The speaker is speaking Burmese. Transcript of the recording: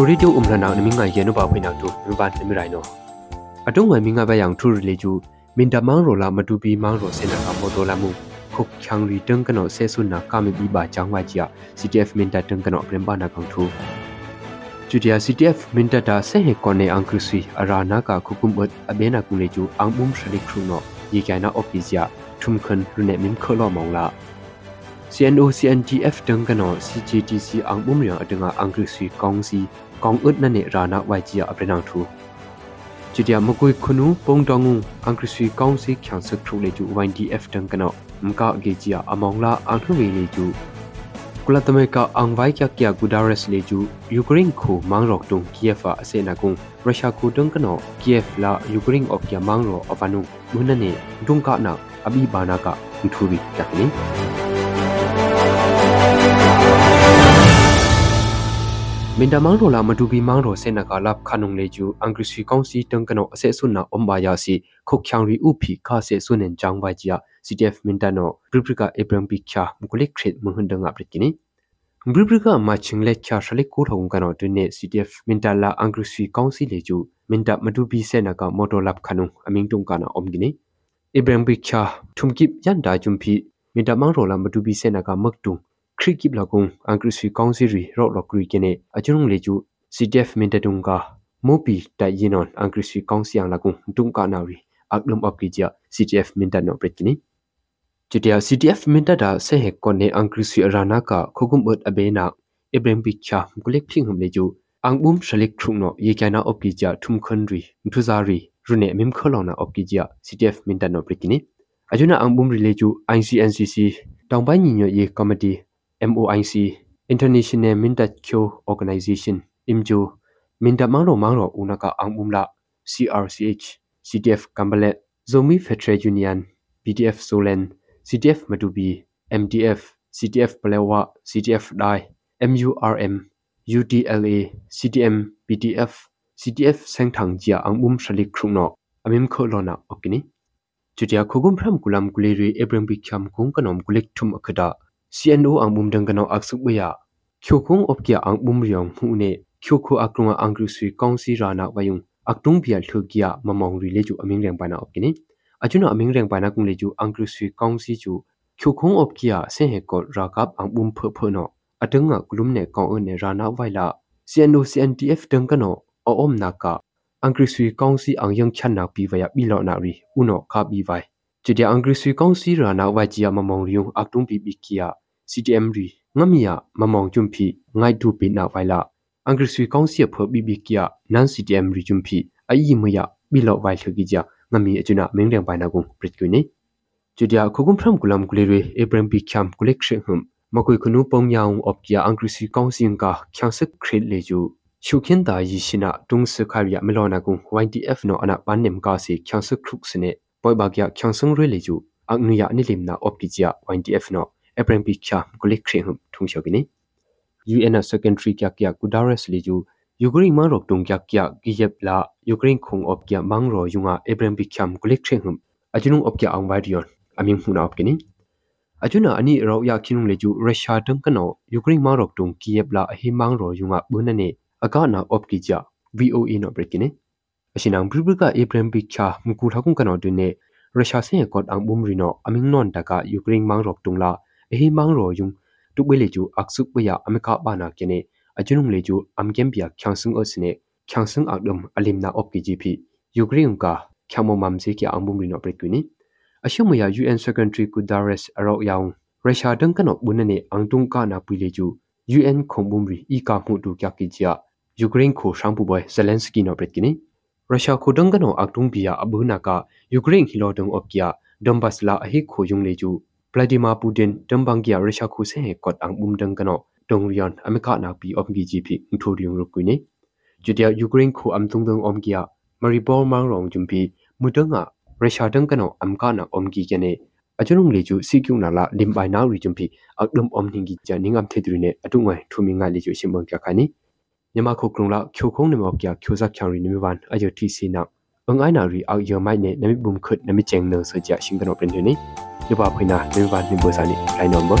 ထိုရီတူအုံလနာနမိငါယေနုပါဖိနာတူမဘာနမိရိုင်နောအတုံဝဲမိငါဘယံထူရီလေကျူမင်တမန်းရိုလာမတူပီမန်းရိုစင်နာကမောဒိုလာမူခုတ်ချန်ရီတန်ကနောဆေဆုနာကာမီဘီဘာချောင်းဝါချီယာ CTF မင်တတန်ကနောပရင်ဘာနာကောင်ထူကျူဒီယာ CTF မင်တတာဆေဟေကောနေအန်ကရစီအရာနာကခုကုမ်ဘတ်အဘေနာကူလေကျူအမ်ဘုံရှလိခရုနောယေကနာအော်ဖီဇီယာထုမ်ခန်ရုနေမင်ခလောမောင်လာ CNO CNGF တန်ကနော် CGTC အောင်ဘုံရအတငါအင်္ဂလိပ်စီကောင်းစီကောင်းအုတ်နနေရာနာဝိုင်ကြီးအပရနောင်ထူချီတယမကွိခုနူပုံတောင်းငုံအင်္ဂလိပ်စီကောင်းစီချန်စထရူလေကျူ WDF တန်ကနော်မကအဂေကြီးအမောင်လာအန်ထူဝေလေကျူကုလသမဂ္ဂအင်ဝိုင်ကကကူဒါရက်လေကျူယူကရိန်းခုမန်ရော့တုံကီယက်ဖာအစေနာကုံရုရှားခုတန်ကနော်ကီယက်လာယူကရိန်းအော့ကီယမန်ရော့အဝနုမွနနေဒုံကနာအဘီဘာနာကထူဝီကက်နီမင်တမန်တော်လာမဒူဘီမန်တော်စေနကာလပ်ခနုံလေကျူအင်္ဂရိစီကောင်စီတန်ကနောအစေဆွနာအွန်ဘာယာစီခုတ်ချောင်ရီဥဖီခါစေဆွနန်ချောင်ဝိုင်ဂျာ CTF မင်တနောဂရုပကအေဘရမ်ပီချာမကုလိခရစ်မဟွန်ဒငါပရကိနီဂရုပကမချင်းလက်ချာရှလိကိုထုံကနောတွင်နေ CTF မင်တလာအင်္ဂရိစီကောင်စီလေကျူမင်တမဒူဘီစေနကာမော်တော်လပ်ခနုံအမင်းတုံကနာအုံဂိနီအေဘရမ်ပီချာထုံကိပယန်ဒါဂျုံဖီမင်တမန်တော်လာမဒူဘီစေနကာမက်တုံခရစ်ကိဘလကုံအန်ကရစီကောင်စီရီရော့လော့ကရီကနေအချုံလေကျူ CDF မင်တတုံကမိုပီတိုင်ယင်နွန်အန်ကရစီကောင်စီယန်လကုံဒုံကနာရီအကလုံအပကီဂျာ CDF မင်တနောပရက်ကနီကျတယာ CDF မင်တတာဆေဟက်ကောနေအန်ကရစီအရာနာကခုကုမ်အတ်အဘေနာအဘရမ်ပိချာဂုလက်ဖိငဟမ်လေကျူအန်ဘုံရှလက်ထုံနောယေကနာအပကီဂျာထုံခွန်ရီဒူဇာရီရုနေမင်ခလောနာအပကီဂျာ CDF မင်တနောပရက်ကနီအဂျုနာအန်ဘုံရီလေကျူ ICNCC တောင်ပိုင်းညီညွတ်ရေးကော်မတီ MOIC International Mintacho Organization IMJO Mintamangro Mangro Unaka Angumla CRCH CTF Kambalet Zomi Federal Union BTF Solen CTF Madubi MDF CTF Palewa CTF Dai MURM UDLA CTM BTF CTF Sengthang Jia Angum Shalik Khrungno Amim Kholona Okini Chutia Khogum Phram Kulam Kuleri Abram Bikham Kung Kanom Kulek Thum Akhada CNO ang bum dang ganaw aksuk baya khyokong opkya ang bum riang hu ne khyokho akrunga angru sui kaunsi rana wayung aktung bial thugya mamong ri leju aming reng bana opkini ajuna aming reng bana kung leju angru sui kaunsi chu khyokong opkya se he ko rakap ang bum phe phe no atanga kulum ne kaung ne rana waila CNO CNTF dang ganaw a om naka angru sui kaunsi ang yang chan na pi waya bi lo na ri uno ka bi wai จุดยาอังกฤษกองซีรานาวาจียามมองริยงอักตุงปีบิกียา CTM รีงมียามมองจุมพีไงดูปีนาไวละอังกฤษกองเสียเพอบิบิกียานั้น CTM รีจุมพีไอยิมยาบิลอไวเถกิจยางมีอจุนาเมงเรียงไปนากุงปริตกุนีจุดยาคุกุมพรำกุลามกุเลเรเอเบรมปีคัมกุเลกเชหึมမကွေကနုပုံယောင်အော့ကီယာအင်္ဂရိစီကောင်စင်ကချန်စခရစ်လေကျူရှုခင်းတာယီရှိနာတုံစခါရီယမလောနာကုံ YTF နော်အနာပန်နမ်ကာစီချန်စခရုခစနေ boy bagya khyangsung re leju agnuya ani limna optijia yntf no apren picha kulik khrehum thungsho gini un a secondary kya kya kudares leju ukraine ma rok tung kya kya kiev la ukraine khung op kya mang ro yunga apren picham kulik khrehum ajunung op kya angwai rion aming huna op gini ajuna ani ro ya khinung leju russia tang kano ukraine ma rok tung kiev la hi mang ro yunga bunane aga na op kija voe no break gini အရှင်အောင်ဘရီဘကအေဘရမ်ဘီချာမကူထောက်ကန်တော်တွင်နဲ့ရုရှားဆင်းရဲ့ကော့အောင်ဘုံရီနော်အမင်းနွန်တကယူကရိန်းမောင်ရော့တုံလာအဟိမောင်ရော်ယုံတုကွေလေကျူအက်ဆုပယအမေကဘာနာကင်းနေအကျွနုံလေကျူအမ်ကင်ပီယချန်ဆင်းအစနေချန်ဆင်းအဒုံအလင်နာအော့ကီဂျီပီယူကရိန်းကချမမမ်စီကအောင်ဘုံရီနော်ပရကွီနီအရှုံမယာ UN Secretary Guterres အရောယောင်ရုရှားဒန်ကနော့ဘုန်နေအန်တုံကနာပီလေကျူ UN ခုံဘုံရီအီကာမှုတူကကီဂျီယာယူကရိန်းကိုရှမ်ပူဘွယ်ဇယ်လန်စကီနော်ပရကွီနီရုရှားခုဒုံကနောအကတုံပီယာအဘူနာကယူကရိန်းဟီလိုဒုံအော့ကီယာဒွန်ဘတ်စလာအဟိခိုယုံလေကျူဗလာဒီမာပူတင်ဒွန်ဘန်ကီယာရုရှားခုဆဲကော့အန်ဘုံဒံကနောဒုံရီယန်အမေကနာပီအော့ကီဂျီပီအန်ထိုဒီယုံရုကွိနေကျူတယာယူကရိန်းခုအမ်တုံဒုံအော့ကီယာမရီဘောမန်ရောင်ဂျွမ်ပီမုဒငါရုရှားဒုံကနောအမ်ကနာအော့ကီကျနေအကျွန်ုံလေကျူစီကျူနာလာလင်ပိုင်နာရီဂျွမ်ပီအကဒုံအော့နင်ကီကျနင်ငမ်ထေဒရီနေအတုငိုင်ထူမီငါလေကျူရှင်ဘန်ကခါနီမြန်မာခုကရုံလာချိုခုံးနမောပြချိုဇာချောင်ရီနမေဝမ်အယုတီစီနာအငိုင်းနာရီအောက်ယောမိုက်နေနမေဘုံခွတ်နမေချင်နောဆိုကြရှင်ကနောပရင်နေနိလဘဖိနာနမေဝမ်နိဘောဇာနိလိုင်းနောဘော